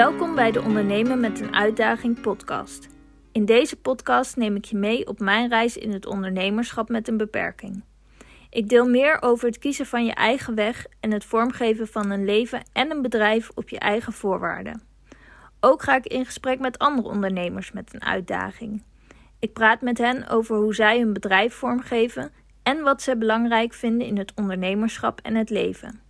Welkom bij de Ondernemen met een Uitdaging podcast. In deze podcast neem ik je mee op mijn reis in het ondernemerschap met een beperking. Ik deel meer over het kiezen van je eigen weg en het vormgeven van een leven en een bedrijf op je eigen voorwaarden. Ook ga ik in gesprek met andere ondernemers met een uitdaging. Ik praat met hen over hoe zij hun bedrijf vormgeven en wat ze belangrijk vinden in het ondernemerschap en het leven.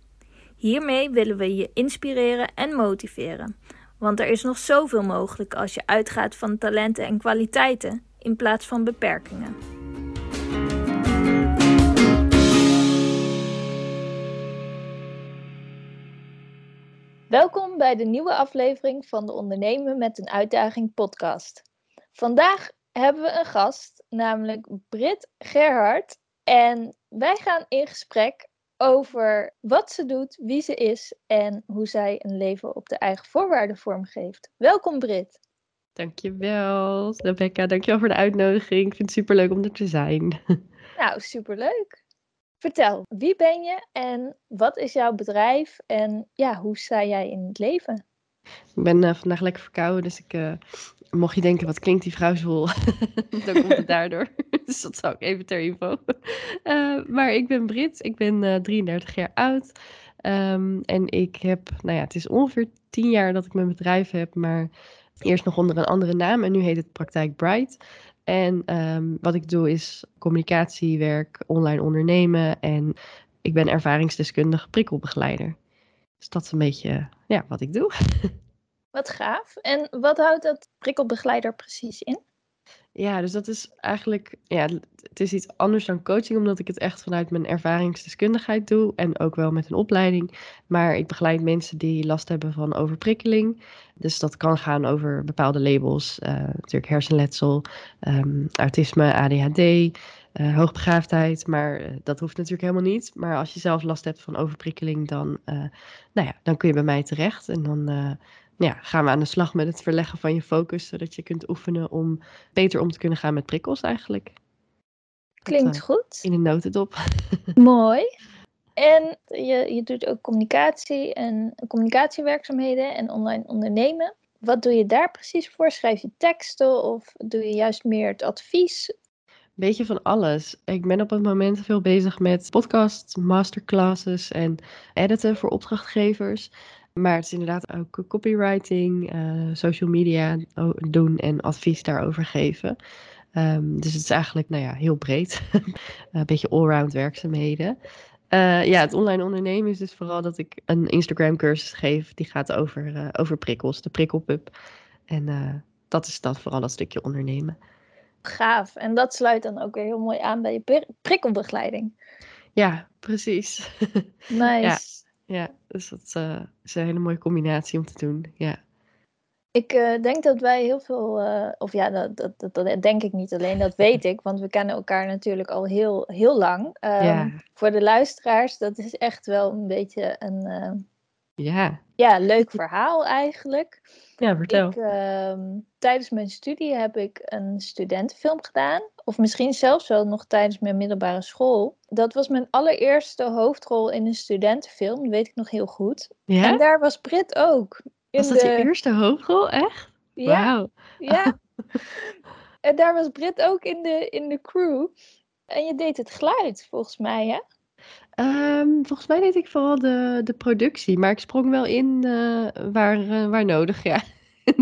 Hiermee willen we je inspireren en motiveren, want er is nog zoveel mogelijk als je uitgaat van talenten en kwaliteiten in plaats van beperkingen. Welkom bij de nieuwe aflevering van de Ondernemen met een Uitdaging podcast. Vandaag hebben we een gast, namelijk Brit Gerhard. En wij gaan in gesprek over wat ze doet, wie ze is en hoe zij een leven op de eigen voorwaarden vormgeeft. Welkom Brit. Dankjewel, Rebecca. Dankjewel voor de uitnodiging. Ik vind het superleuk om er te zijn. Nou, superleuk. Vertel, wie ben je en wat is jouw bedrijf en ja, hoe sta jij in het leven? Ik ben uh, vandaag lekker verkouden, dus ik, uh, mocht je denken, wat klinkt die vrouw zwoel? Dan komt het daardoor. dus dat zou ik even ter info. Uh, maar ik ben Brit, ik ben 33 jaar oud. Um, en ik heb, nou ja, het is ongeveer 10 jaar dat ik mijn bedrijf heb, maar eerst nog onder een andere naam. En nu heet het Praktijk Bright. En um, wat ik doe is communicatiewerk, online ondernemen en ik ben ervaringsdeskundige prikkelbegeleider. Dus dat is een beetje ja, wat ik doe. Wat gaaf. En wat houdt dat prikkelbegeleider precies in? Ja, dus dat is eigenlijk, ja, het is iets anders dan coaching, omdat ik het echt vanuit mijn ervaringsdeskundigheid doe en ook wel met een opleiding. Maar ik begeleid mensen die last hebben van overprikkeling. Dus dat kan gaan over bepaalde labels, uh, natuurlijk hersenletsel, um, autisme, ADHD, uh, hoogbegaafdheid. Maar uh, dat hoeft natuurlijk helemaal niet. Maar als je zelf last hebt van overprikkeling, dan, nou ja, dan kun je bij mij terecht. En dan ja, gaan we aan de slag met het verleggen van je focus, zodat je kunt oefenen om beter om te kunnen gaan met prikkels eigenlijk. Klinkt dat, uh, goed. In een notendop. Mooi. En je, je doet ook communicatie en communicatiewerkzaamheden en online ondernemen. Wat doe je daar precies voor? Schrijf je teksten of doe je juist meer het advies? Beetje van alles. Ik ben op het moment veel bezig met podcasts, masterclasses en editen voor opdrachtgevers. Maar het is inderdaad ook copywriting, uh, social media doen en advies daarover geven. Um, dus het is eigenlijk nou ja, heel breed. een beetje allround werkzaamheden. Uh, ja, het online ondernemen is dus vooral dat ik een Instagram cursus geef. Die gaat over, uh, over prikkels, de prikkelpub. En dat is dat vooral dat stukje ondernemen. Gaaf. En dat sluit dan ook weer heel mooi aan bij je prikkelbegeleiding. Ja, precies. Nice. ja ja, dus dat uh, is een hele mooie combinatie om te doen. Ja. Ik uh, denk dat wij heel veel, uh, of ja, dat, dat, dat, denk ik niet alleen, dat weet ik, want we kennen elkaar natuurlijk al heel, heel lang. Um, ja. Voor de luisteraars, dat is echt wel een beetje een ja. Ja, leuk verhaal eigenlijk. Ja, vertel. Ik, uh, tijdens mijn studie heb ik een studentenfilm gedaan. Of misschien zelfs wel nog tijdens mijn middelbare school. Dat was mijn allereerste hoofdrol in een studentenfilm. Dat weet ik nog heel goed. Ja? En daar was Brit ook. Was dat de... je eerste hoofdrol? Echt? Ja. Wow. Ja. en daar was Brit ook in de, in de crew. En je deed het geluid, volgens mij, hè? Um, volgens mij deed ik vooral de, de productie, maar ik sprong wel in uh, waar, uh, waar nodig, ja.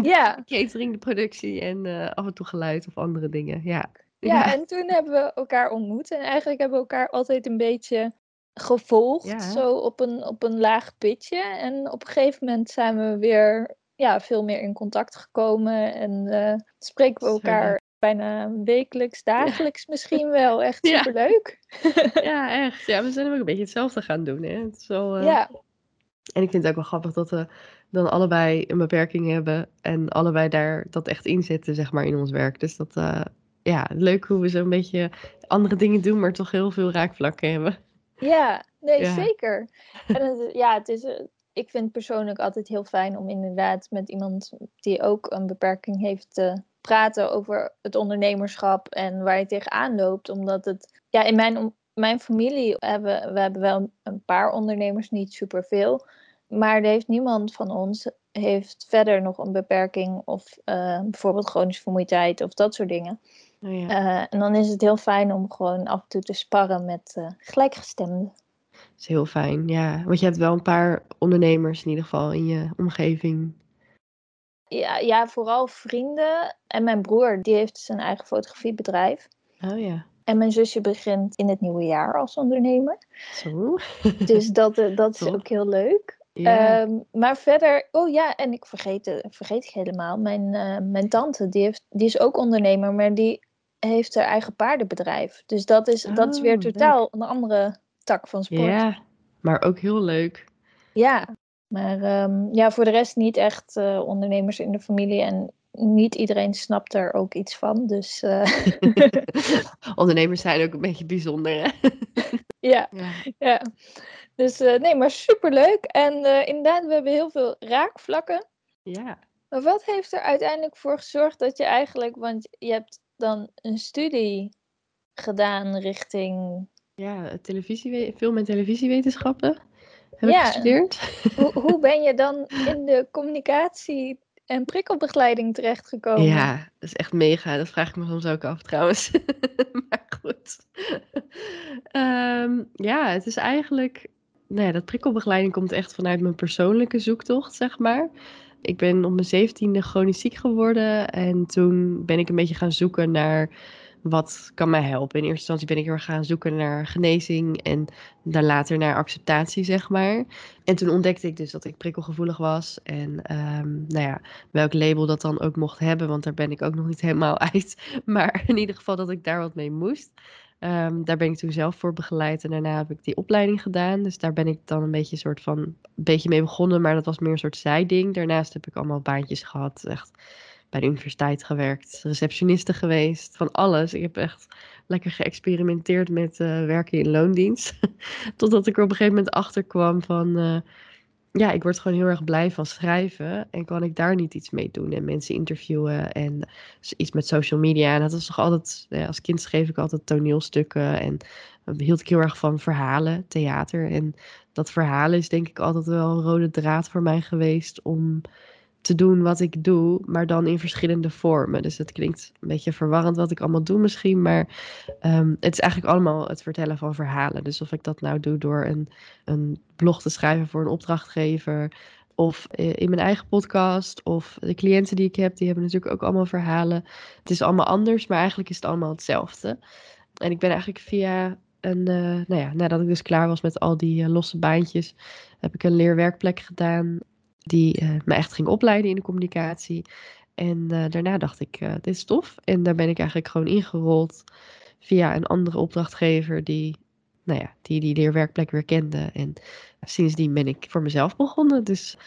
Ja. Catering, de productie en uh, af en toe geluid of andere dingen, ja. ja. Ja, en toen hebben we elkaar ontmoet en eigenlijk hebben we elkaar altijd een beetje gevolgd, ja. zo op een, op een laag pitje. En op een gegeven moment zijn we weer ja, veel meer in contact gekomen en spreken we elkaar bijna wekelijks, dagelijks misschien wel. Echt superleuk. Ja. ja, echt. Ja, we zijn ook een beetje hetzelfde gaan doen. Hè? Het is wel, uh... Ja. En ik vind het ook wel grappig dat we dan allebei een beperking hebben en allebei daar dat echt inzetten, zeg maar, in ons werk. Dus dat, uh, ja, leuk hoe we zo'n beetje andere dingen doen, maar toch heel veel raakvlakken hebben. Ja, nee, ja. zeker. En het, ja, het is, eh, ik vind het persoonlijk altijd heel fijn om inderdaad met iemand die ook een beperking heeft te praten over het ondernemerschap en waar je tegenaan loopt. Omdat het, ja, in mijn, mijn familie hebben we hebben wel een paar ondernemers, niet superveel. maar er heeft niemand van ons heeft verder nog een beperking of uh, bijvoorbeeld chronische vermoeidheid of dat soort dingen. Oh ja. uh, en dan is het heel fijn om gewoon af en toe te sparren met uh, gelijkgestemden. Dat is heel fijn, ja. Want je hebt wel een paar ondernemers in ieder geval in je omgeving. Ja, ja vooral vrienden. En mijn broer, die heeft zijn eigen fotografiebedrijf. Oh ja. En mijn zusje begint in het nieuwe jaar als ondernemer. Zo. Dus dat, dat is ook heel leuk. Um, maar verder, oh ja, en ik vergeet, vergeet ik helemaal. Mijn, uh, mijn tante, die, heeft, die is ook ondernemer, maar die heeft haar eigen paardenbedrijf. Dus dat is, oh, dat is weer totaal leuk. een andere tak van sport. Ja, maar ook heel leuk. Ja, maar um, ja, voor de rest niet echt uh, ondernemers in de familie. En niet iedereen snapt er ook iets van. Dus, uh... Ondernemers zijn ook een beetje bijzonder, hè? ja, ja. ja. Dus uh, nee, maar superleuk. En inderdaad, we hebben heel veel raakvlakken. Ja. Maar wat heeft er uiteindelijk voor gezorgd dat je eigenlijk, want je hebt dan een studie gedaan richting. Ja, televisie, film- en televisiewetenschappen heb ja. ik gestudeerd. Hoe, hoe ben je dan in de communicatie en prikkelbegeleiding terechtgekomen? Ja, dat is echt mega. Dat vraag ik me soms ook af trouwens. maar goed. um, ja, het is eigenlijk nou ja, dat prikkelbegeleiding komt echt vanuit mijn persoonlijke zoektocht, zeg maar. Ik ben op mijn zeventiende chronisch ziek geworden. En toen ben ik een beetje gaan zoeken naar wat kan mij helpen. In eerste instantie ben ik heel gaan zoeken naar genezing en dan later naar acceptatie, zeg maar. En toen ontdekte ik dus dat ik prikkelgevoelig was. En um, nou ja, welk label dat dan ook mocht hebben, want daar ben ik ook nog niet helemaal uit. Maar in ieder geval dat ik daar wat mee moest. Um, daar ben ik toen zelf voor begeleid en daarna heb ik die opleiding gedaan. Dus daar ben ik dan een beetje soort van een beetje mee begonnen, maar dat was meer een soort zijding. Daarnaast heb ik allemaal baantjes gehad, echt bij de universiteit gewerkt, receptioniste geweest, van alles. Ik heb echt lekker geëxperimenteerd met uh, werken in loondienst. Totdat ik er op een gegeven moment achter kwam van, uh, ja, ik word gewoon heel erg blij van schrijven. En kan ik daar niet iets mee doen? En mensen interviewen en iets met social media. En dat was toch altijd, als kind schreef ik altijd toneelstukken. En hield ik heel erg van verhalen, theater. En dat verhalen is denk ik altijd wel een rode draad voor mij geweest om te doen wat ik doe, maar dan in verschillende vormen. Dus het klinkt een beetje verwarrend wat ik allemaal doe misschien, maar um, het is eigenlijk allemaal het vertellen van verhalen. Dus of ik dat nou doe door een, een blog te schrijven voor een opdrachtgever, of in mijn eigen podcast, of de cliënten die ik heb, die hebben natuurlijk ook allemaal verhalen. Het is allemaal anders, maar eigenlijk is het allemaal hetzelfde. En ik ben eigenlijk via een, uh, nou ja, nadat ik dus klaar was met al die uh, losse baantjes, heb ik een leerwerkplek gedaan die uh, me echt ging opleiden in de communicatie. En uh, daarna dacht ik, uh, dit is tof. En daar ben ik eigenlijk gewoon ingerold via een andere opdrachtgever die, nou ja, die die leerwerkplek weer kende. En sindsdien ben ik voor mezelf begonnen. Dus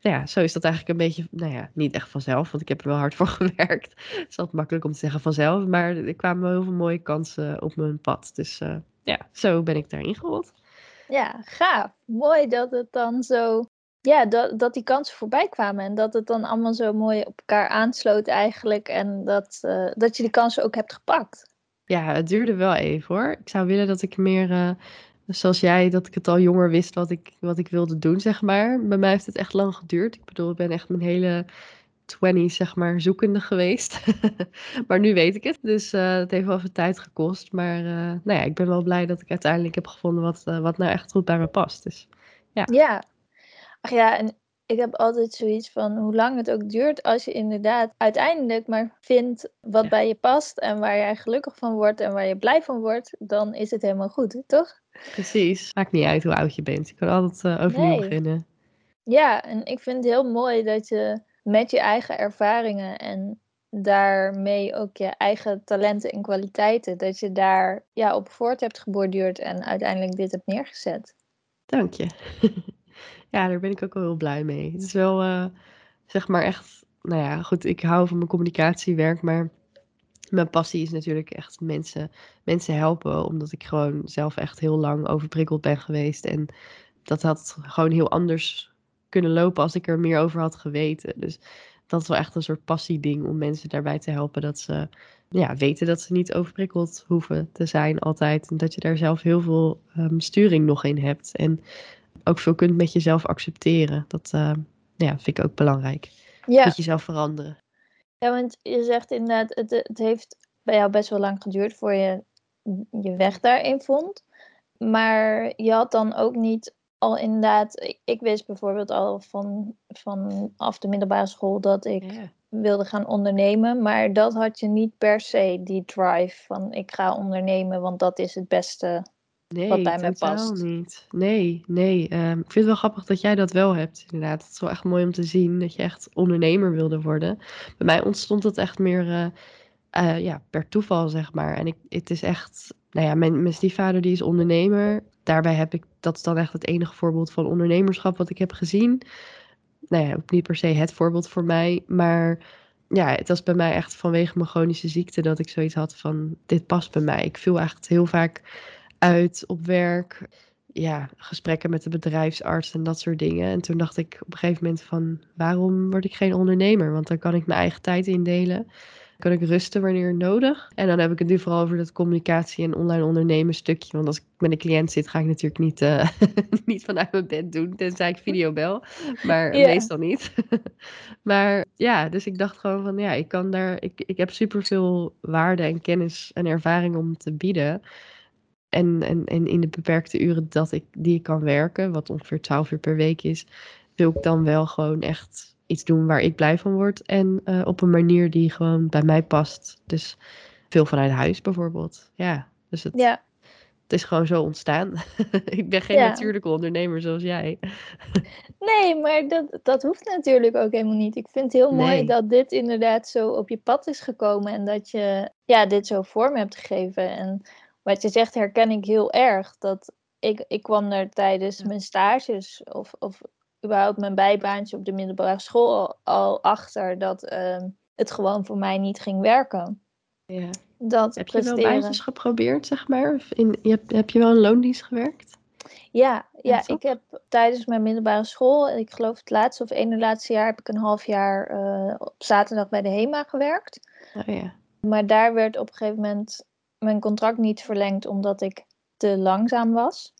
nou ja, zo is dat eigenlijk een beetje, nou ja, niet echt vanzelf, want ik heb er wel hard voor gewerkt. Het is altijd makkelijk om te zeggen vanzelf, maar er kwamen heel veel mooie kansen op mijn pad. Dus ja, zo ben ik daarin gerold. Ja, gaaf. Mooi dat het dan zo ja, dat, dat die kansen voorbij kwamen en dat het dan allemaal zo mooi op elkaar aansloot eigenlijk en dat, uh, dat je die kansen ook hebt gepakt. Ja, het duurde wel even hoor. Ik zou willen dat ik meer, uh, zoals jij, dat ik het al jonger wist wat ik, wat ik wilde doen, zeg maar. Bij mij heeft het echt lang geduurd. Ik bedoel, ik ben echt mijn hele 20, zeg maar, zoekende geweest. maar nu weet ik het. Dus uh, het heeft wel even tijd gekost. Maar nou ja, ik ben wel blij dat ik uiteindelijk heb gevonden wat, wat nou echt goed bij me past. Dus ja. Ja, ja, en ik heb altijd zoiets van hoe lang het ook duurt, als je inderdaad uiteindelijk maar vindt wat ja. bij je past en waar jij gelukkig van wordt en waar je blij van wordt, dan is het helemaal goed, toch? Precies. Maakt niet uit hoe oud je bent. Je kan altijd uh, overnieuw nee. beginnen. Ja, en ik vind het heel mooi dat je met je eigen ervaringen en daarmee ook je eigen talenten en kwaliteiten, dat je daar ja, op voort hebt geborduurd en uiteindelijk dit hebt neergezet. Dank je. Ja, daar ben ik ook wel heel blij mee. Het is wel, uh, zeg maar echt, nou ja, goed, ik hou van mijn communicatiewerk, maar mijn passie is natuurlijk echt mensen, mensen helpen, omdat ik gewoon zelf echt heel lang overprikkeld ben geweest. En dat had gewoon heel anders kunnen lopen als ik er meer over had geweten. Dus dat is wel echt een soort passieding om mensen daarbij te helpen dat ze ja, weten dat ze niet overprikkeld hoeven te zijn altijd. En dat je daar zelf heel veel um, sturing nog in hebt. En ook veel kunt met jezelf accepteren. Dat uh, ja, vind ik ook belangrijk. Ja. Met jezelf veranderen. Ja, want je zegt inderdaad, het, het heeft bij jou best wel lang geduurd voor je je weg daarin vond. Maar je had dan ook niet al inderdaad, ik, ik wist bijvoorbeeld al van, vanaf de middelbare school dat ik wilde gaan ondernemen. Maar dat had je niet per se, die drive van ik ga ondernemen, want dat is het beste Nee, wat bij mij totaal past. niet. Nee, nee. ehm, ik vind het wel grappig dat jij dat wel hebt, inderdaad. Het is wel echt mooi om te zien dat je echt ondernemer wilde worden. Bij mij ontstond het echt meer eh, eh, ja, per toeval, zeg maar. En ik, het is echt, nou ja, mijn, mijn stiefvader die is ondernemer. Daarbij heb ik, dat is dan echt het enige voorbeeld van ondernemerschap wat ik heb gezien. Nou ja, ook niet per se het voorbeeld voor mij, maar ja, het was bij mij echt vanwege mijn chronische ziekte dat ik zoiets had van, dit past bij mij. Ik viel echt heel vaak uit op werk. Ja, gesprekken met de bedrijfsarts en dat soort dingen. En toen dacht ik op een gegeven moment van, waarom word ik geen ondernemer? Want dan kan ik mijn eigen tijd indelen. Kan ik rusten wanneer nodig? En dan heb ik het nu vooral over dat communicatie en online ondernemen stukje. Want als ik met een cliënt zit, ga ik natuurlijk niet, uh, niet vanuit mijn bed doen. Tenzij ik videobel. Maar Ja. meestal niet. maar ja, dus ik dacht gewoon van ja, ik kan daar. Ik, ik heb superveel waarde en kennis en ervaring om te bieden. En, en, en in de beperkte uren dat ik, die ik kan werken, wat ongeveer 12 uur per week is, wil ik dan wel gewoon echt iets doen waar ik blij van word. En eh, op een manier die gewoon bij mij past. Dus veel vanuit huis bijvoorbeeld. Ja, dus het, Ja, het is gewoon zo ontstaan. ik ben geen Ja. natuurlijke ondernemer zoals jij. nee, maar dat, dat hoeft natuurlijk ook helemaal niet. Ik vind het heel mooi Nee. dat dit inderdaad zo op je pad is gekomen en dat je ja, dit zo vorm hebt gegeven. En wat je zegt herken ik heel erg. Dat ik, ik kwam er tijdens mijn stages of, of überhaupt mijn bijbaantje op de middelbare school al, al achter dat ehm, het gewoon voor mij niet ging werken. Ja. Dat Heb je wel baantjes geprobeerd, zeg maar? Of in, je heb je wel een loondienst gewerkt? Ja, ja, ik heb tijdens mijn middelbare school, ik geloof het laatste of ene laatste jaar, heb ik een half jaar eh, op zaterdag bij de HEMA gewerkt. Oh ja. Maar daar werd op een gegeven moment mijn contract niet verlengd omdat ik te langzaam was.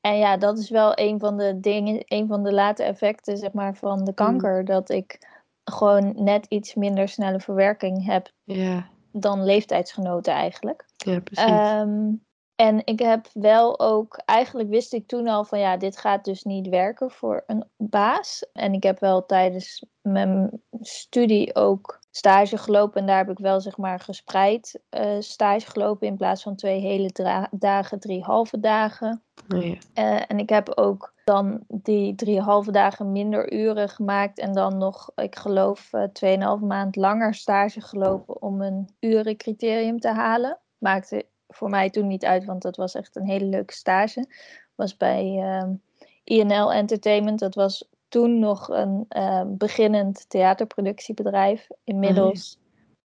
En ja, dat is wel een van de dingen, een van de late effecten zeg maar, van de kanker. Dat ik gewoon net iets minder snelle verwerking heb ja, dan leeftijdsgenoten eigenlijk. ja, precies. Ehm, en ik heb wel ook, eigenlijk wist ik toen al van ja, dit gaat dus niet werken voor een baas. En ik heb wel tijdens mijn studie ook stage gelopen. En daar heb ik wel zeg maar gespreid eh, stage gelopen in plaats van twee hele dagen, drie halve dagen. oh ja. Eh, en ik heb ook dan die drie halve dagen minder uren gemaakt. En dan nog, ik geloof, tweeënhalve maand langer stage gelopen om een urencriterium te halen. Maakte voor mij toen niet uit, want dat was echt een hele leuke stage. Was bij ehm, INL Entertainment. Dat was toen nog een eh, beginnend theaterproductiebedrijf. Inmiddels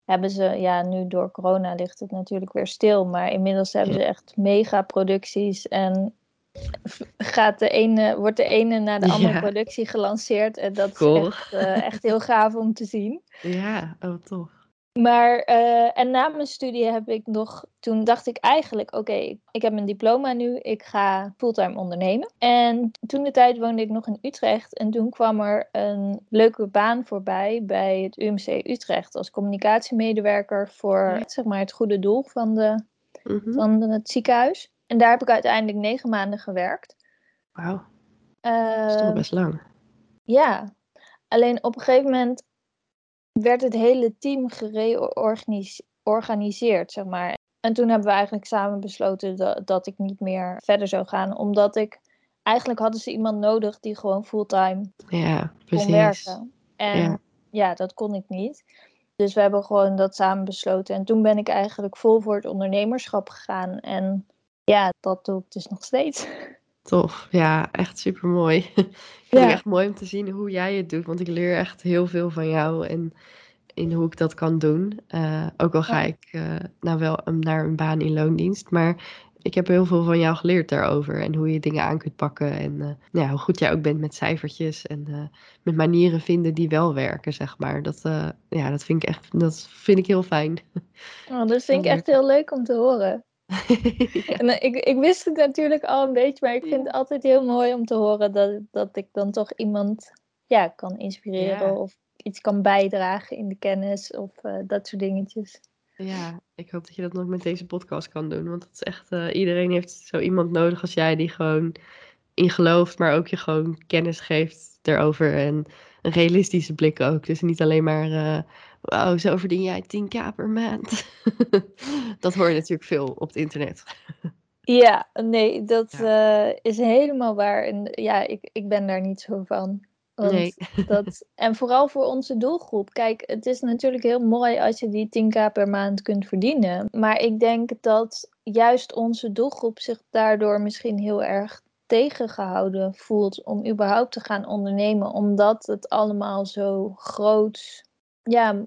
hebben ze, ja, nu door corona ligt het natuurlijk weer stil. Maar inmiddels hebben ze echt mega producties en gaat de ene, wordt de ene na de andere Ja. productie gelanceerd. En dat Cool. is echt, eh, echt heel gaaf om te zien. Ja, oh tof. Maar, eh, en na mijn studie heb ik nog, toen dacht ik eigenlijk, oké, ik- ik heb mijn diploma nu, ik ga fulltime ondernemen. En toen de tijd woonde ik nog in Utrecht en toen kwam er een leuke baan voorbij bij het UMC Utrecht als communicatiemedewerker voor, zeg maar, het goede doel van, de, Mhm. van het ziekenhuis. En daar heb ik uiteindelijk negen maanden gewerkt. Wauw, dat is toch Ehm, best lang. ja, alleen op een gegeven moment werd het hele team gereorganiseerd, zeg maar. En toen hebben we eigenlijk samen besloten dat, dat ik niet meer verder zou gaan, omdat ik eigenlijk hadden ze iemand nodig die gewoon fulltime Ja, kon precies. werken. En Ja. ja. dat kon ik niet. Dus we hebben gewoon dat samen besloten. En toen ben ik eigenlijk vol voor het ondernemerschap gegaan. En ja, dat doe ik dus nog steeds. Tof, ja, echt super mooi. Ik vind het echt mooi om te zien hoe jij het doet, want ik leer echt heel veel van jou en in hoe ik dat kan doen. Eh, ook al ga Ja. ik eh, nou wel um, naar een baan in loondienst, maar ik heb heel veel van jou geleerd daarover en hoe je dingen aan kunt pakken en eh, ja, hoe goed jij ook bent met cijfertjes en met manieren vinden die wel werken, zeg maar. Dat, ja, dat vind ik echt, dat vind ik heel fijn. Oh, dat vind ik echt heel leuk om te horen. En ik, ik wist het natuurlijk al een beetje, maar ik vind het altijd heel mooi om te horen dat, dat ik dan toch iemand ja, kan inspireren Ja. of iets kan bijdragen in de kennis of eh, dat soort dingetjes. Ja, ik hoop dat je dat nog met deze podcast kan doen. Want het is echt, eh, iedereen heeft zo iemand nodig als jij die gewoon in gelooft, maar ook je gewoon kennis geeft erover. En een realistische blik ook. Dus niet alleen maar, eh wauw, zo verdien jij 10k per maand. dat hoor je natuurlijk veel op het internet. Ja, nee, dat Ja. eh, is helemaal waar. En ja, ik, ik ben daar niet zo van. Want Nee. dat, en vooral voor onze doelgroep. Kijk, het is natuurlijk heel mooi als je die 10k per maand kunt verdienen. Maar ik denk dat juist onze doelgroep zich daardoor misschien heel erg tegengehouden voelt om überhaupt te gaan ondernemen. Omdat het allemaal zo groot. Ja,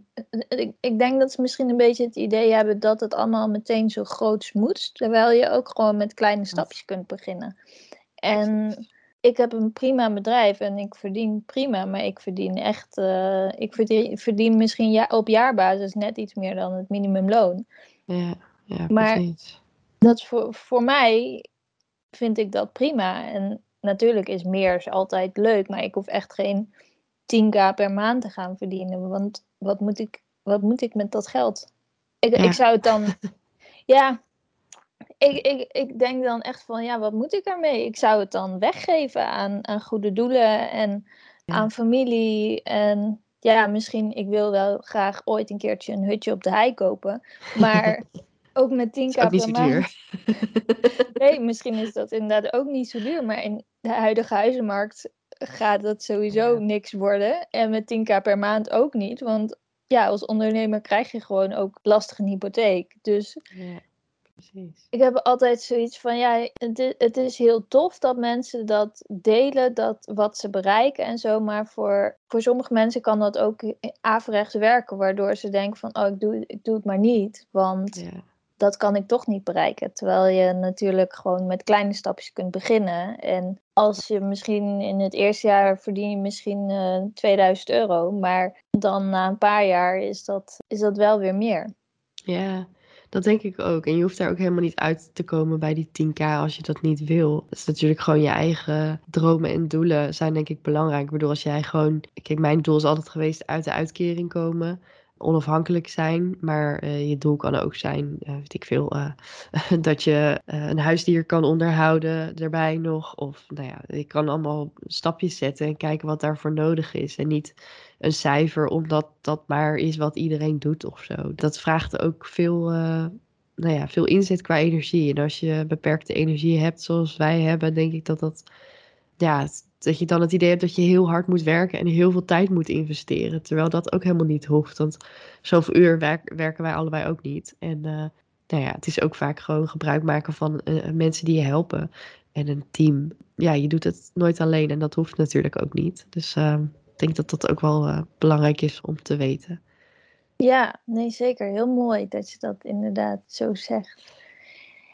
ik, ik denk dat ze misschien een beetje het idee hebben dat het allemaal meteen zo groots moet. Terwijl je ook gewoon met kleine stapjes kunt beginnen. En ik heb een prima bedrijf en ik verdien prima, maar ik verdien echt, eh, ik verdien, verdien misschien ja, op jaarbasis net iets meer dan het minimumloon. Ja, ja, Maar- precies. Dat voor, voor mij vind ik dat prima. En natuurlijk is meer is altijd leuk, maar ik hoef echt geen 10k per maand te gaan verdienen. Want wat moet ik, wat moet ik met dat geld? Ik, Ja. ik zou het dan, ja, ik, ik, ik denk dan echt van, ja, wat moet ik ermee? Ik zou het dan weggeven aan, aan goede doelen en Ja. aan familie. En ja, misschien, ik wil wel graag ooit een keertje een hutje op de hei kopen. Maar ook met 10k Is ook niet per maand. Nee, misschien is dat inderdaad ook niet zo duur. Maar in de huidige huizenmarkt gaat dat sowieso Ja. niks worden. En met 10k per maand ook niet. Want ja, als ondernemer krijg je gewoon ook lastig een hypotheek. Dus Ja, precies. ik heb altijd zoiets van, ja, het is, het is heel tof dat mensen dat delen, dat wat ze bereiken en zo. Maar voor, voor sommige mensen kan dat ook averechts werken, waardoor ze denken van, oh, ik doe, ik doe het maar niet. Want Ja, dat kan ik toch niet bereiken. Terwijl je natuurlijk gewoon met kleine stapjes kunt beginnen. En als je misschien in het eerste jaar verdien je misschien eh 2000 euro. Maar dan na een paar jaar is dat, is dat wel weer meer. ja, dat denk ik ook. En je hoeft daar ook helemaal niet uit te komen bij die 10k als je dat niet wil. Het is natuurlijk gewoon je eigen dromen en doelen zijn denk ik belangrijk. Ik bedoel, als jij gewoon... Kijk, mijn doel is altijd geweest uit de uitkering komen. Onafhankelijk zijn. Maar eh, je doel kan ook zijn, eh, weet ik veel, eh, dat je een huisdier kan onderhouden erbij nog. Of nou ja, je kan allemaal stapjes zetten en kijken wat daarvoor nodig is. En niet een cijfer omdat dat maar is wat iedereen doet of zo. Dat vraagt ook veel, nou ja, veel inzet qua energie. En als je beperkte energie hebt zoals wij hebben, denk ik dat dat, ja, het- dat je dan het idee hebt dat je heel hard moet werken en heel veel tijd moet investeren. Terwijl dat ook helemaal niet hoeft. Want zoveel uur werk- werken wij allebei ook niet. En eh, nou ja, het is ook vaak gewoon gebruik maken van eh, mensen die je helpen. En een team. Ja, je doet het nooit alleen en dat hoeft natuurlijk ook niet. Dus ehm, ik denk dat dat ook wel eh, belangrijk is om te weten. Ja, nee, zeker. Heel mooi dat je dat inderdaad zo zegt.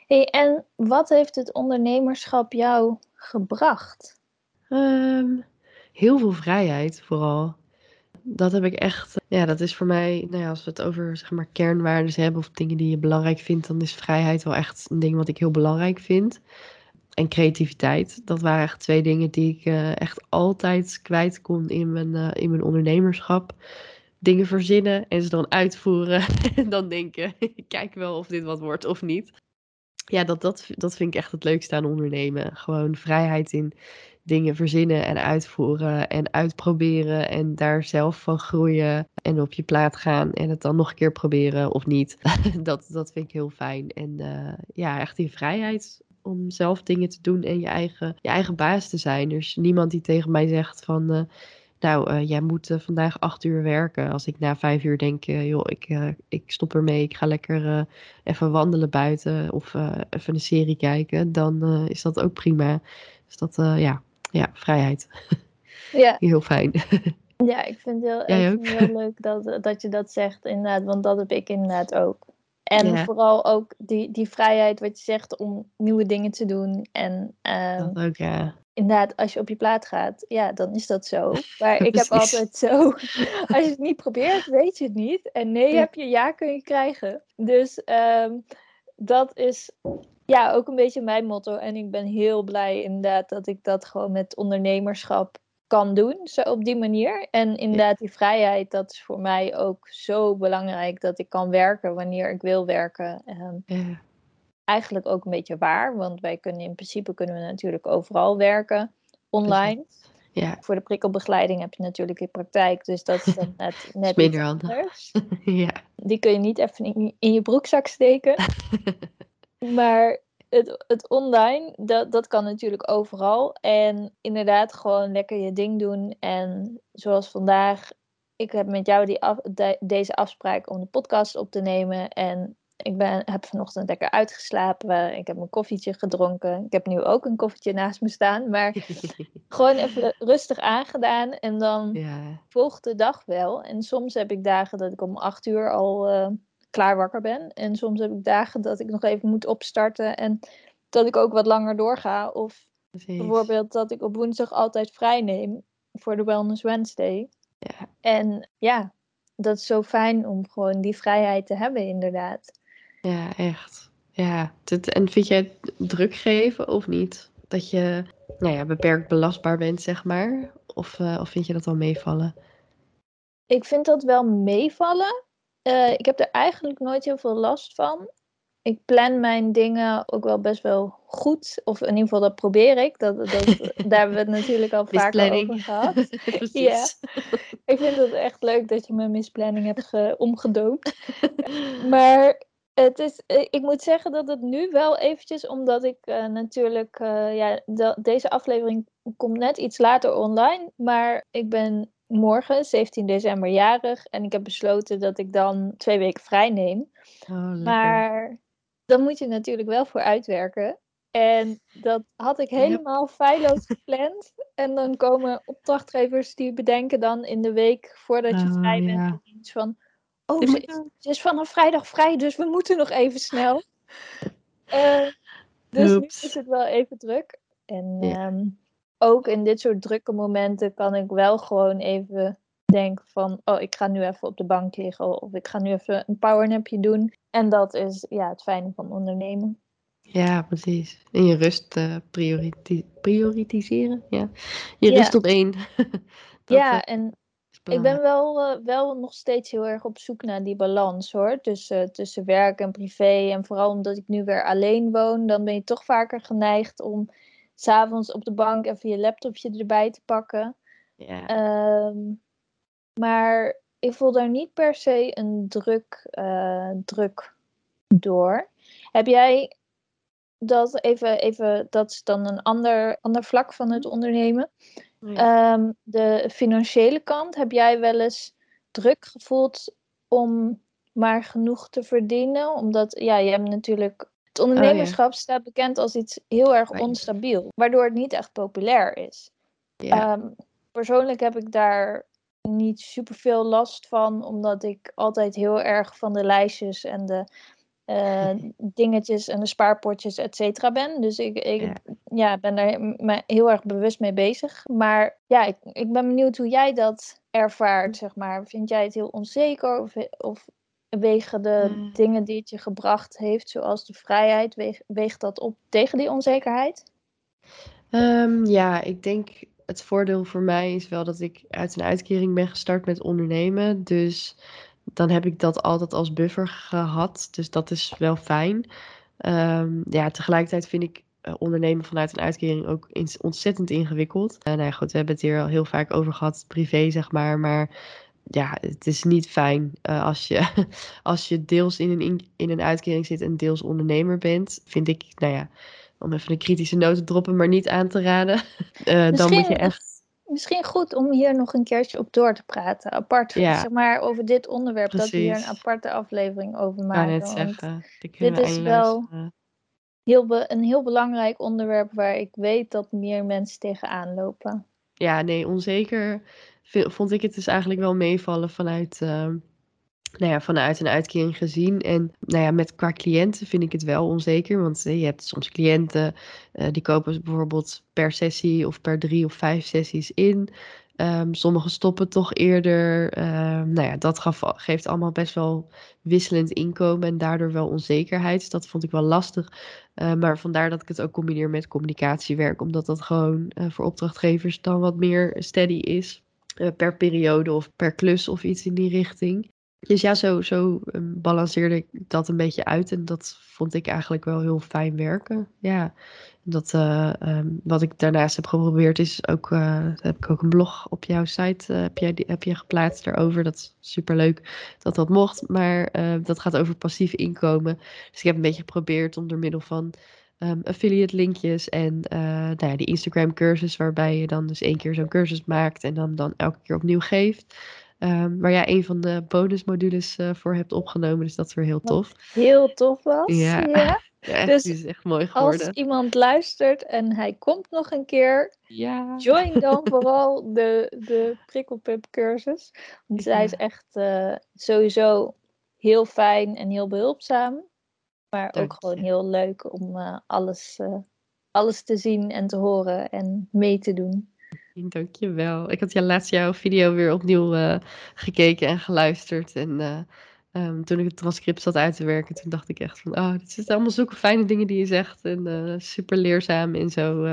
Hey, en wat heeft het ondernemerschap jou gebracht? Ehm, heel veel vrijheid vooral. Dat heb ik echt. Ja, dat is voor mij. Nou ja, als we het over zeg maar kernwaarden hebben of dingen die je belangrijk vindt, dan is vrijheid wel echt een ding wat ik heel belangrijk vind. En creativiteit. Dat waren echt twee dingen die ik eh, echt altijd kwijt kon in mijn, eh, in mijn ondernemerschap. Dingen verzinnen en ze dan uitvoeren. en dan denken, kijk wel of dit wat wordt of niet. Ja, dat, dat, dat vind ik echt het leukste aan ondernemen. Gewoon vrijheid in dingen verzinnen en uitvoeren en uitproberen en daar zelf van groeien en op je plaat gaan en het dan nog een keer proberen of niet. dat, dat vind ik heel fijn. En eh, ja, echt die vrijheid om zelf dingen te doen en je eigen, je eigen baas te zijn. Is niemand die tegen mij zegt van... eh, nou, eh, jij moet vandaag acht uur werken. Als ik na vijf uur denk, joh, ik, ik stop ermee. Ik ga lekker even wandelen buiten of even een serie kijken. Dan is dat ook prima. Dus dat, ja, ja, vrijheid. Ja, Heel fijn. ja ik vind het heel, ik vind heel leuk dat, dat je dat zegt, inderdaad. Want dat heb ik inderdaad ook. En Ja. vooral ook die, die vrijheid, wat je zegt, om nieuwe dingen te doen. En ehm, Dat ook, ja. inderdaad, als je op je plaat gaat, ja, dan is dat zo. Maar ik heb altijd zo, als je het niet probeert, weet je het niet. En nee Ja. heb je, ja kun je krijgen. Dus ehm, dat is ja ook een beetje mijn motto. En ik ben heel blij inderdaad dat ik dat gewoon met ondernemerschap kan doen, zo op die manier. En inderdaad, die vrijheid, dat is voor mij ook zo belangrijk dat ik kan werken wanneer ik wil werken. Ja. Eigenlijk ook een beetje waar, want wij kunnen in principe kunnen we natuurlijk overal werken, online. Ja, Voor de prikkelbegeleiding heb je natuurlijk in praktijk, dus dat is dan net, net is minder handig. ja. Die kun je niet even in, in je broekzak steken. Maar het, het online, dat, dat kan natuurlijk overal. En inderdaad, gewoon lekker je ding doen. En zoals vandaag, ik heb met jou die af, de- deze afspraak om de podcast op te nemen. En ik ben, heb vanochtend lekker uitgeslapen. Ik heb een koffietje gedronken. Ik heb nu ook een koffietje naast me staan. Maar gewoon even rustig aangedaan. En dan ja, volgt de dag wel. En soms heb ik dagen dat ik om acht uur al eh, klaar wakker ben. En soms heb ik dagen dat ik nog even moet opstarten. En dat ik ook wat langer doorga. Of precies. bijvoorbeeld dat ik op woensdag altijd vrij neem voor de Wellness Wednesday. Ja. En ja, dat is zo fijn om gewoon die vrijheid te hebben, inderdaad. Ja, echt. Ja, en vind jij het druk geven of niet? Dat je nou ja, beperkt belastbaar bent, zeg maar? Of, eh, of vind je dat wel meevallen? Ik vind dat wel meevallen. Eh, ik heb er eigenlijk nooit heel veel last van. Ik plan mijn dingen ook wel best wel goed. Of in ieder geval, dat probeer ik. Dat, dat, daar hebben we het natuurlijk al vaker over gehad. Precies. Ik vind het echt leuk dat je mijn misplanning hebt ge- omgedoopt. Maar het is, eh, ik moet zeggen dat het nu wel eventjes, omdat ik eh, natuurlijk, ja, de- deze aflevering komt net iets later online. Maar ik ben morgen, 17 december, jarig. En ik heb besloten dat ik dan twee weken vrij neem. Oh. Maar dan moet je natuurlijk wel voor uitwerken. En dat had ik helemaal feilloos gepland. En dan komen opdrachtgevers die bedenken dan in de week voordat je Oh, vrij bent ja. iets van... Oh, Dit ze moet is, dan. ze is vanaf vrijdag vrij, dus we moeten nog even snel. Eh, dus nu is het wel even druk. En Ja. ehm, ook in dit soort drukke momenten kan ik wel gewoon even denken van... Oh, ik ga nu even op de bank liggen of ik ga nu even een powernapje doen. En dat is ja, het fijne van ondernemen. Ja, precies. En je rust prioriti- prioritiseren. Ja. Je Ja. rust op één. Ja, eh, en is ik ben wel, eh, wel nog steeds heel erg op zoek naar die balans hoor. Tussen, tussen werk en privé. En vooral omdat ik nu weer alleen woon, dan ben je toch vaker geneigd om s'avonds op de bank even je laptopje erbij te pakken. Ja. Ehm, maar ik voel daar niet per se een druk, eh, druk door. Heb jij dat even, even, dat is dan een ander, ander vlak van het ondernemen. Oh ja. Ehm, de financiële kant, heb jij wel eens druk gevoeld om maar genoeg te verdienen? Omdat, ja, je hebt natuurlijk. Het ondernemerschap staat bekend als iets heel erg Oh onstabiel, waardoor het niet echt populair is. ja. Ehm, persoonlijk heb ik daar niet superveel last van, omdat ik altijd heel erg van de lijstjes en de eh, dingetjes en de spaarpotjes, et cetera, ben. Dus ik, ik Ja. ja. ben daar heel erg bewust mee bezig. Maar ja, ik, ik ben benieuwd hoe jij dat ervaart, zeg maar. Vind jij het heel onzeker of, of wegen de Eh. dingen die het je gebracht heeft, zoals de vrijheid, weeg, weegt dat op tegen die onzekerheid? Ehm, ja, ik denk het voordeel voor mij is wel dat ik uit een uitkering ben gestart met ondernemen. Dus dan heb ik dat altijd als buffer gehad. Dus dat is wel fijn. Ehm, ja, tegelijkertijd vind ik eh, ondernemen vanuit een uitkering ook ontzettend ingewikkeld. Eh, nou ja, goed, we hebben het hier al heel vaak over gehad, privé zeg maar. Maar ja, het is niet fijn eh, als, je, als je deels in een, in, een uitkering zit en deels ondernemer bent. Vind ik, nou ja, om even een kritische noot te droppen, maar niet aan te raden. Eh, dan moet je echt. Misschien goed om hier nog een keertje op door te praten. Apart, Ja. zeg maar, over dit onderwerp. Dat we hier een aparte aflevering over maken. net zeggen, dit is wel- heel be- een heel belangrijk onderwerp waar ik weet dat meer mensen tegenaan lopen. Ja, nee, onzeker vond ik het dus eigenlijk wel meevallen vanuit, ehm, nou ja, vanuit een uitkering gezien. En nou ja, met qua cliënten vind ik het wel onzeker. Want je hebt soms cliënten uh, die kopen bijvoorbeeld per sessie of per drie of vijf sessies in. Um, sommigen stoppen toch eerder. Um, nou ja, dat geeft allemaal best wel wisselend inkomen en daardoor wel onzekerheid. Dus dat vond ik wel lastig. Maar vandaar dat ik het ook combineer met communicatiewerk, omdat dat gewoon uh, voor opdrachtgevers dan wat meer steady is. Uh, per periode of per klus of iets in die richting. Dus ja, zo, zo um, balanceerde ik dat een beetje uit. En dat vond ik eigenlijk wel heel fijn werken. Ja, dat, uh, um, wat ik daarnaast heb geprobeerd is ook, uh, heb ik ook een blog op jouw site, heb, jij, heb je geplaatst daarover. Dat is superleuk dat dat mocht, maar dat gaat over passief inkomen. Dus ik heb een beetje geprobeerd om door middel van um, affiliate linkjes en nou ja, die Instagram cursus waarbij je dan dus één keer zo'n cursus maakt en dan, dan elke keer opnieuw geeft. Um, waar jij een van de bonusmodules uh, voor hebt opgenomen. Dus dat is weer heel tof. Wat heel tof was. Ja, ja. ja dus is echt mooi geworden. Als iemand luistert en hij komt nog een keer, ja. join dan vooral de, de prikkelpip cursus. Want zij is echt uh, sowieso heel fijn en heel behulpzaam. Maar Dank ook gewoon je. heel leuk om uh, alles, alles te zien en te horen en mee te doen. Dankjewel. Ik had ja laatst jouw video weer opnieuw uh, gekeken en geluisterd. En um, toen ik het transcript zat uit te werken, toen dacht ik echt van, oh, dit zijn allemaal zulke fijne dingen die je zegt. En uh, super leerzaam en zo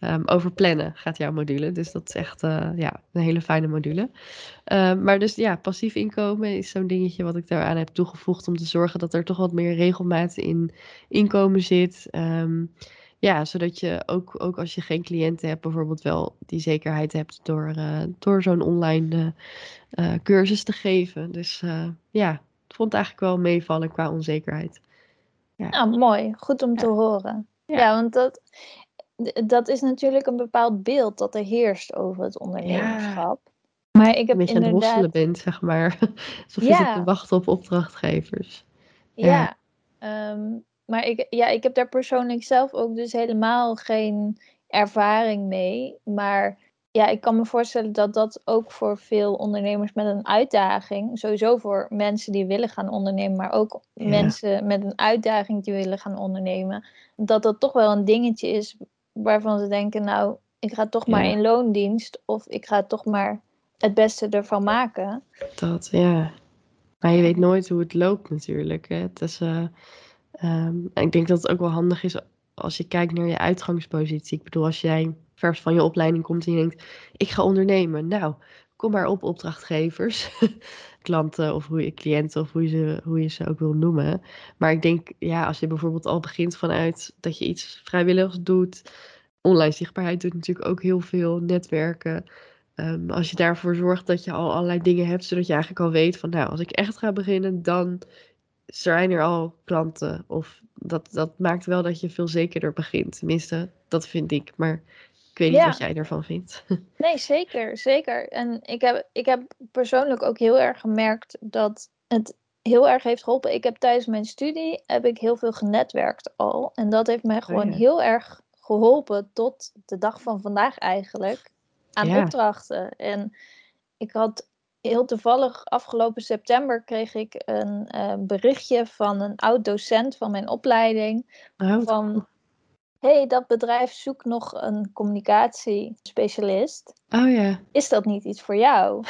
um, over plannen gaat jouw module. Dus dat is echt ja, een hele fijne module. Ehm, maar dus ja, passief inkomen is zo'n dingetje wat ik daaraan heb toegevoegd om te zorgen dat er toch wat meer regelmaat in inkomen zit. Ja, zodat je ook, ook als je geen cliënten hebt, bijvoorbeeld wel die zekerheid hebt door, door zo'n online cursus te geven. Dus ja, vond het eigenlijk wel meevallen qua onzekerheid. Ja, nou, mooi. Goed om ja. te horen. Ja. ja, want dat, dat is natuurlijk een bepaald beeld dat er heerst over het ondernemerschap. Maar ik heb een beetje inderdaad... aan het hosselen bent, zeg maar. Alsof je zit te wachten op opdrachtgevers. Ja, um, maar ik, ja, ik heb daar persoonlijk zelf ook dus helemaal geen ervaring mee. Maar ja, ik kan me voorstellen dat dat ook voor veel ondernemers met een uitdaging, sowieso voor mensen die willen gaan ondernemen, maar ook ja. mensen met een uitdaging die willen gaan ondernemen, dat dat toch wel een dingetje is waarvan ze denken, nou, ik ga toch maar in loondienst of ik ga toch maar het beste ervan maken. Dat, ja. Maar je weet nooit hoe het loopt natuurlijk. Hè. Het is, uh, Um, en ik denk dat het ook wel handig is als je kijkt naar je uitgangspositie. Ik bedoel, als jij vers van je opleiding komt en je denkt, ik ga ondernemen. Nou, kom maar op opdrachtgevers, klanten of hoe je cliënten of hoe je, ze, hoe je ze ook wil noemen. Maar ik denk, ja, als je bijvoorbeeld al begint vanuit dat je iets vrijwilligs doet. Online zichtbaarheid doet natuurlijk ook heel veel, netwerken. Um, als je daarvoor zorgt dat je al allerlei dingen hebt, zodat je eigenlijk al weet van, nou, als ik echt ga beginnen, dan zijn er al klanten. Of dat, dat maakt wel dat je veel zekerder begint. Tenminste, dat vind ik. Maar ik weet niet ja. wat jij ervan vindt. Nee, zeker, zeker. En ik heb, ik heb persoonlijk ook heel erg gemerkt dat het heel erg heeft geholpen. Ik heb tijdens mijn studie heb ik heel veel genetwerkt al. En dat heeft mij gewoon oh, ja. heel erg geholpen tot de dag van vandaag eigenlijk. Aan ja. opdrachten. En ik had heel toevallig afgelopen september kreeg ik een uh, berichtje van een oud docent van mijn opleiding. Oh, van, hey, dat bedrijf zoekt nog een communicatiespecialist. Oh ja. Is dat niet iets voor jou?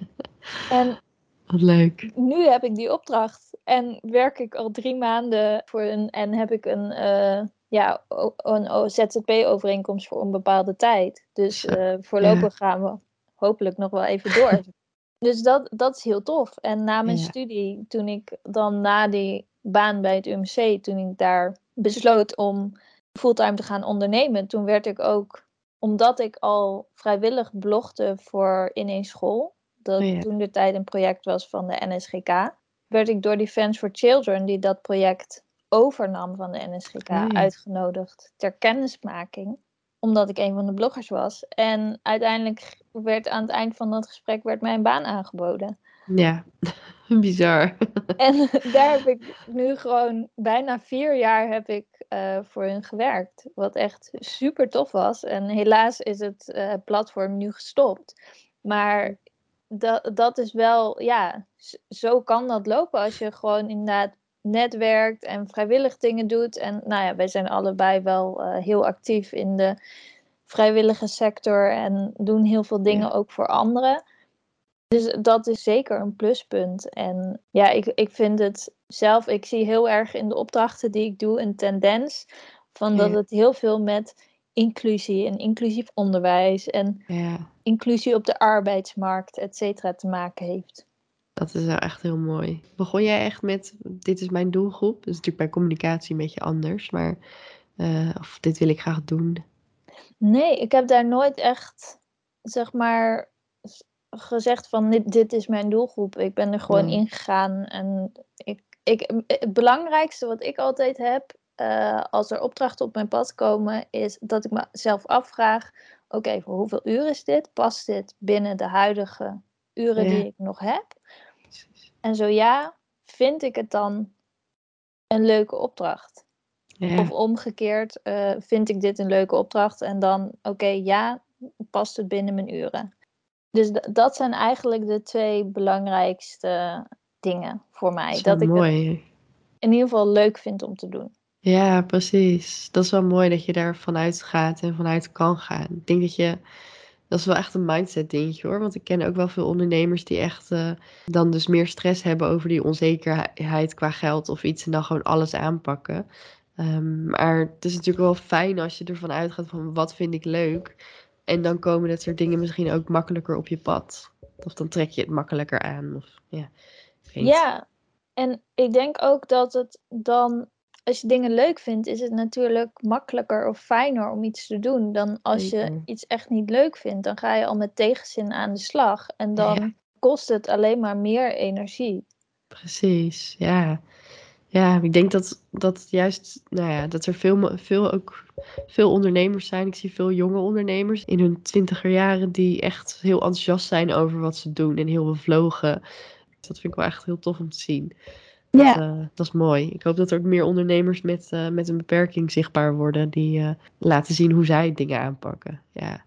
en Wat leuk. Nu heb ik die opdracht en werk ik al drie maanden voor een en heb ik een, uh, ja, een ZZP-overeenkomst voor onbepaalde tijd. Dus uh, voorlopig ja. gaan we hopelijk nog wel even door. Dus dat, dat is heel tof. En na mijn ja. studie, toen ik dan na die baan bij het UMC, toen ik daar besloot om fulltime te gaan ondernemen, toen werd ik ook, omdat ik al vrijwillig blogde voor in een school, dat oh ja. toen de tijd een project was van de NSGK, werd ik door Defense for Children, die dat project overnam van de NSGK, oh ja. uitgenodigd ter kennismaking omdat ik een van de bloggers was. En uiteindelijk werd aan het eind van dat gesprek werd mij een baan aangeboden. Ja, bizar. En daar heb ik nu gewoon bijna vier jaar heb ik uh, voor hun gewerkt. Wat echt super tof was. En helaas is het uh, platform nu gestopt. Maar dat, dat is wel, ja, zo kan dat lopen als je gewoon inderdaad netwerkt en vrijwillig dingen doet. En nou ja, wij zijn allebei wel uh, heel actief in de vrijwillige sector en doen heel veel dingen ook voor anderen. Dus dat is zeker een pluspunt. En ja, ik, ik vind het zelf, ik zie heel erg in de opdrachten die ik doe een tendens van dat het heel veel met inclusie en inclusief onderwijs en ja. inclusie op de arbeidsmarkt, et cetera, te maken heeft. Dat is wel echt heel mooi. Begon jij echt met, dit is mijn doelgroep? Dat is natuurlijk bij communicatie een beetje anders, maar uh, of dit wil ik graag doen. Nee, ik heb daar nooit echt, zeg maar, gezegd van dit, dit is mijn doelgroep. Ik ben er gewoon nee. ingegaan en ik, ik, het belangrijkste wat ik altijd heb uh, als er opdrachten op mijn pad komen, is dat ik mezelf afvraag: oké, voor hoeveel uur is dit? Past dit binnen de huidige uren die ik nog heb? En zo ja, vind ik het dan een leuke opdracht? Ja. Of omgekeerd, uh, vind ik dit een leuke opdracht en dan, oké, ja, past het binnen mijn uren? Dus dat zijn eigenlijk de twee belangrijkste dingen voor mij. Dat, ik mooi. het in ieder geval leuk vind om te doen. Ja, precies. Dat is wel mooi dat je daar vanuit gaat en vanuit kan gaan. Ik denk dat je, dat is wel echt een mindset dingetje hoor. Want ik ken ook wel veel ondernemers die echt uh, dan dus meer stress hebben over die onzekerheid qua geld of iets. En dan gewoon alles aanpakken. Um, maar het is natuurlijk wel fijn als je ervan uitgaat van wat vind ik leuk. En dan komen dat soort dingen misschien ook makkelijker op je pad. Of dan trek je het makkelijker aan. Of, ja, ja, en ik denk ook dat het dan als je dingen leuk vindt, is het natuurlijk makkelijker of fijner om iets te doen dan als je iets echt niet leuk vindt. Dan ga je al met tegenzin aan de slag en dan kost het alleen maar meer energie. Precies, ja. Ja, ik denk dat, dat juist, nou ja, dat er veel, veel, ook, veel ondernemers zijn. Ik zie veel jonge ondernemers in hun twintiger jaren die echt heel enthousiast zijn over wat ze doen en heel bevlogen. Dat vind ik wel echt heel tof om te zien. Ja. Dat, uh, dat, is mooi. Ik hoop dat er ook meer ondernemers met, uh, met een beperking zichtbaar worden. Die uh, laten zien hoe zij dingen aanpakken. Ja,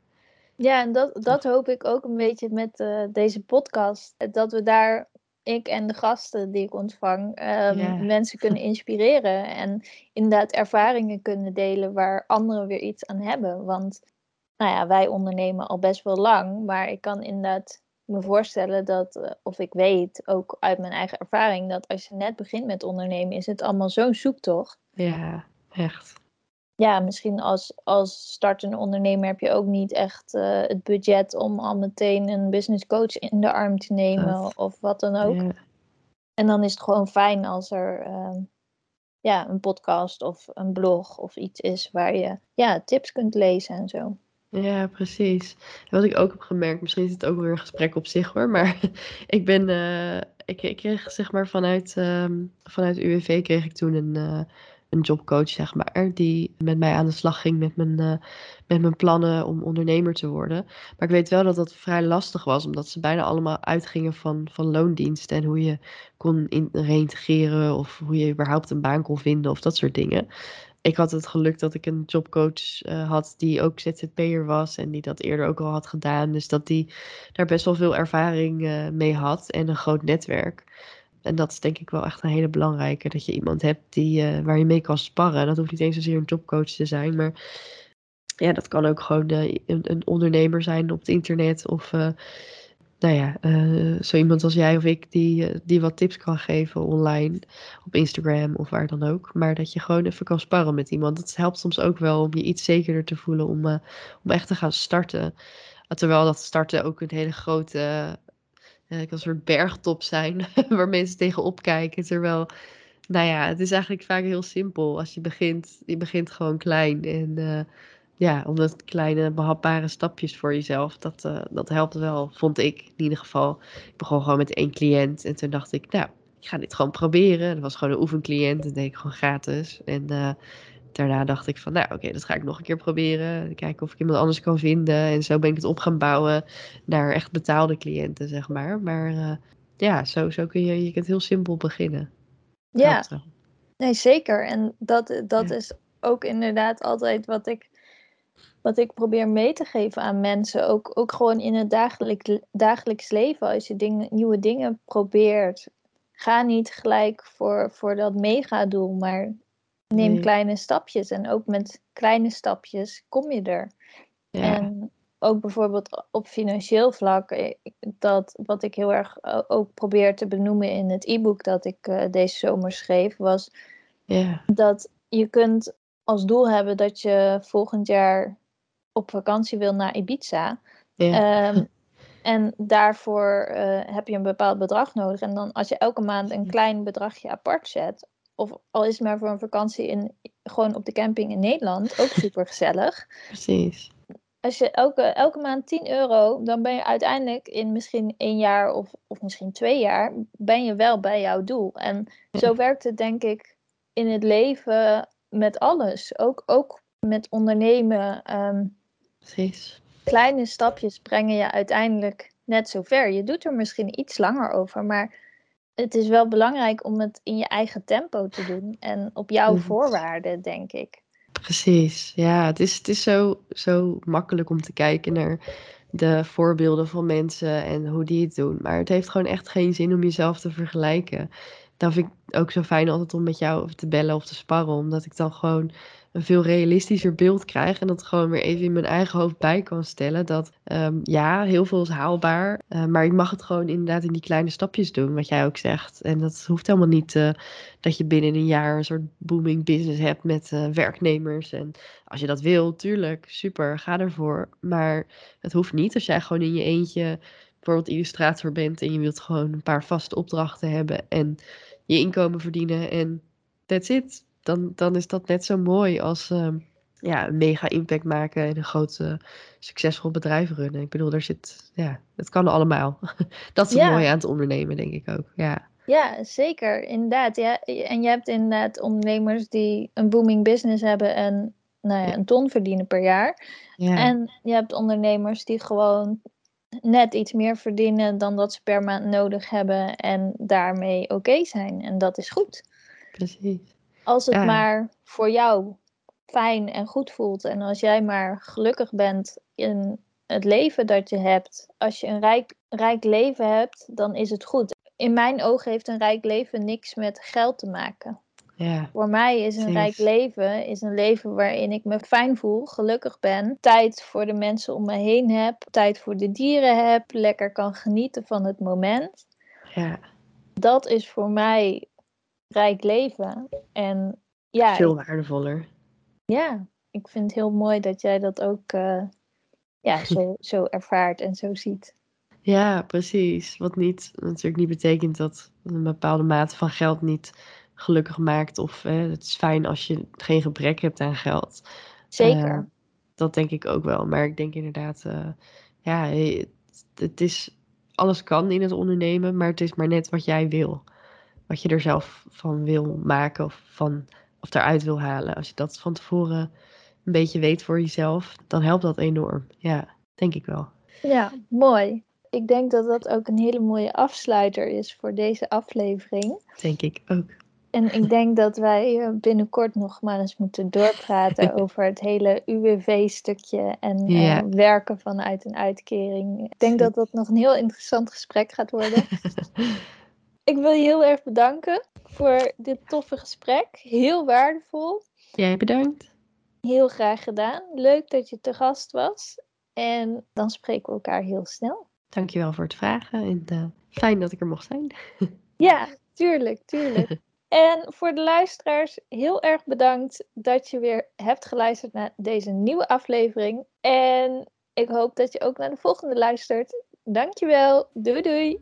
ja en dat, dat hoop ik ook een beetje met deze podcast. Dat we daar, ik en de gasten die ik ontvang, um, mensen kunnen inspireren. En inderdaad ervaringen kunnen delen waar anderen weer iets aan hebben. Want nou ja, wij ondernemen al best wel lang. Maar ik kan inderdaad me voorstellen dat, uh, of ik weet ook uit mijn eigen ervaring, dat als je net begint met ondernemen, is het allemaal zo'n zoektocht. Ja, echt. Ja, misschien als, als startende ondernemer heb je ook niet echt uh, het budget om al meteen een business coach in de arm te nemen of wat dan ook. Ja. En dan is het gewoon fijn als er uh, ja, een podcast of een blog of iets is waar je ja, tips kunt lezen en zo. Ja, precies. Wat ik ook heb gemerkt, misschien is het ook weer een gesprek op zich hoor, maar ik ben, uh, ik, ik, kreeg zeg maar vanuit, um, vanuit UWV kreeg ik toen een, uh, een jobcoach zeg maar, die met mij aan de slag ging met mijn, uh, met mijn plannen om ondernemer te worden. Maar ik weet wel dat dat vrij lastig was, omdat ze bijna allemaal uitgingen van, van loondienst en hoe je kon in, reintegreren of hoe je überhaupt een baan kon vinden of dat soort dingen ik had het geluk dat ik een jobcoach uh, had die ook ZZP'er was en die dat eerder ook al had gedaan. Dus dat die daar best wel veel ervaring uh, mee had en een groot netwerk. En dat is denk ik wel echt een hele belangrijke. Dat je iemand hebt die, uh, waar je mee kan sparren. Dat hoeft niet eens zozeer een jobcoach te zijn. Maar ja, dat kan ook gewoon een, een, ondernemer zijn op het internet. Of nou ja, zo iemand als jij of ik die, die wat tips kan geven online op Instagram of waar dan ook. Maar dat je gewoon even kan sparren met iemand. Dat helpt soms ook wel om je iets zekerder te voelen om, om echt te gaan starten. Terwijl dat starten ook een hele grote, een soort bergtop zijn waar mensen tegenop kijken. Terwijl, nou ja, het is eigenlijk vaak heel simpel. Als je begint, je begint gewoon klein en ja, omdat kleine behapbare stapjes voor jezelf, dat, uh, dat helpt wel, vond ik in ieder geval. Ik begon gewoon met één cliënt en toen dacht ik, nou, ik ga dit gewoon proberen. Dat was gewoon een oefencliënt, dat deed ik gewoon gratis. En uh, daarna dacht ik van, nou oké, okay, dat ga ik nog een keer proberen. Kijken of ik iemand anders kan vinden. En zo ben ik het op gaan bouwen naar echt betaalde cliënten, zeg maar. Maar uh, ja, zo, zo kun je, je kunt heel simpel beginnen. Ja, nee zeker. En dat, dat ja. is ook inderdaad altijd wat ik wat ik probeer mee te geven aan mensen, ook, ook gewoon in het dagelijks, dagelijks leven, als je dingen, nieuwe dingen probeert, ga niet gelijk voor, voor dat megadoel, maar neem kleine stapjes. En ook met kleine stapjes kom je er. Ja. En ook bijvoorbeeld op financieel vlak, eh, dat wat ik heel erg eh, ook probeer te benoemen in het e-book dat ik uh, deze zomer schreef, was ja. dat je kunt als doel hebben dat je volgend jaar op vakantie wil naar Ibiza. Ja. Um, en daarvoor uh, heb je een bepaald bedrag nodig. En dan als je elke maand een klein bedragje apart zet, of al is het maar voor een vakantie in, gewoon op de camping in Nederland, ook super gezellig. Precies. Als je elke, elke maand 10 euro, dan ben je uiteindelijk in misschien één jaar of, of misschien twee jaar, ben je wel bij jouw doel. En zo werkt het denk ik in het leven met alles. Ook, ook met ondernemen. Um, Precies. Kleine stapjes brengen je uiteindelijk net zo ver. Je doet er misschien iets langer over, maar het is wel belangrijk om het in je eigen tempo te doen en op jouw mhm. voorwaarden, denk ik. Precies, ja, het is, het is zo, zo makkelijk om te kijken naar de voorbeelden van mensen en hoe die het doen. Maar het heeft gewoon echt geen zin om jezelf te vergelijken. Dan vind ik ook zo fijn altijd om met jou te bellen of te sparren, omdat ik dan gewoon een veel realistischer beeld krijg. En dat gewoon weer even in mijn eigen hoofd bij kan stellen. Dat um, ja, heel veel is haalbaar. Uh, maar ik mag het gewoon inderdaad in die kleine stapjes doen, wat jij ook zegt. En dat hoeft helemaal niet uh, dat je binnen een jaar een soort booming business hebt met uh, werknemers. En als je dat wil, tuurlijk, super, ga ervoor. Maar het hoeft niet als jij gewoon in je eentje bijvoorbeeld illustrator bent en je wilt gewoon een paar vaste opdrachten hebben en je inkomen verdienen en that's it dan, dan is dat net zo mooi als uh, ja, een mega impact maken en een groot succesvol bedrijf runnen. Ik bedoel, daar zit, ja, het kan allemaal. dat is het mooie aan het ondernemen, denk ik ook. Ja. Ja, zeker. Inderdaad. Ja. En je hebt inderdaad ondernemers die een booming business hebben en nou ja, een ton verdienen per jaar. Ja. En je hebt ondernemers die gewoon net iets meer verdienen dan dat ze per maand nodig hebben en daarmee oké zijn. En dat is goed. Precies. Als het maar voor jou fijn en goed voelt. En als jij maar gelukkig bent in het leven dat je hebt. Als je een rijk, rijk leven hebt, dan is het goed. In mijn ogen heeft een rijk leven niks met geld te maken. Ja, Voor mij is een rijk leven is een leven waarin ik me fijn voel, gelukkig ben, tijd voor de mensen om me heen heb, tijd voor de dieren heb, lekker kan genieten van het moment. Ja. Dat is voor mij rijk leven. En ja, veel waardevoller. Ja, ik vind het heel mooi dat jij dat ook uh, ja, zo, zo ervaart en zo ziet. Ja, precies. Wat niet, natuurlijk niet betekent dat een bepaalde mate van geld niet gelukkig maakt. Of het is fijn als je geen gebrek hebt aan geld. Zeker. Uh, dat denk ik ook wel. Maar ik denk inderdaad, uh, ja, het, het, is, alles kan in het ondernemen, maar het is maar net wat jij wil wat je er zelf van wil maken of, van, of eruit wil halen. Als je dat van tevoren een beetje weet voor jezelf, dan helpt dat enorm. Ja, denk ik wel. Ja, mooi. Ik denk dat dat ook een hele mooie afsluiter is voor deze aflevering. Denk ik ook. En ik denk dat wij eh, binnenkort nog maar eens moeten doorpraten over het hele UWV-stukje en uh, werken vanuit een uitkering. Ik denk dat dat nog een heel interessant gesprek gaat worden. Ik wil je heel erg bedanken voor dit toffe gesprek. Heel waardevol. Jij bedankt. Heel graag gedaan. Leuk dat je te gast was. En dan spreken we elkaar heel snel. Dankjewel voor het vragen en uh, fijn dat ik er mocht zijn. ja, tuurlijk, tuurlijk. En voor de luisteraars, heel erg bedankt dat je weer hebt geluisterd naar deze nieuwe aflevering. En ik hoop dat je ook naar de volgende luistert. Dankjewel. Doei doei.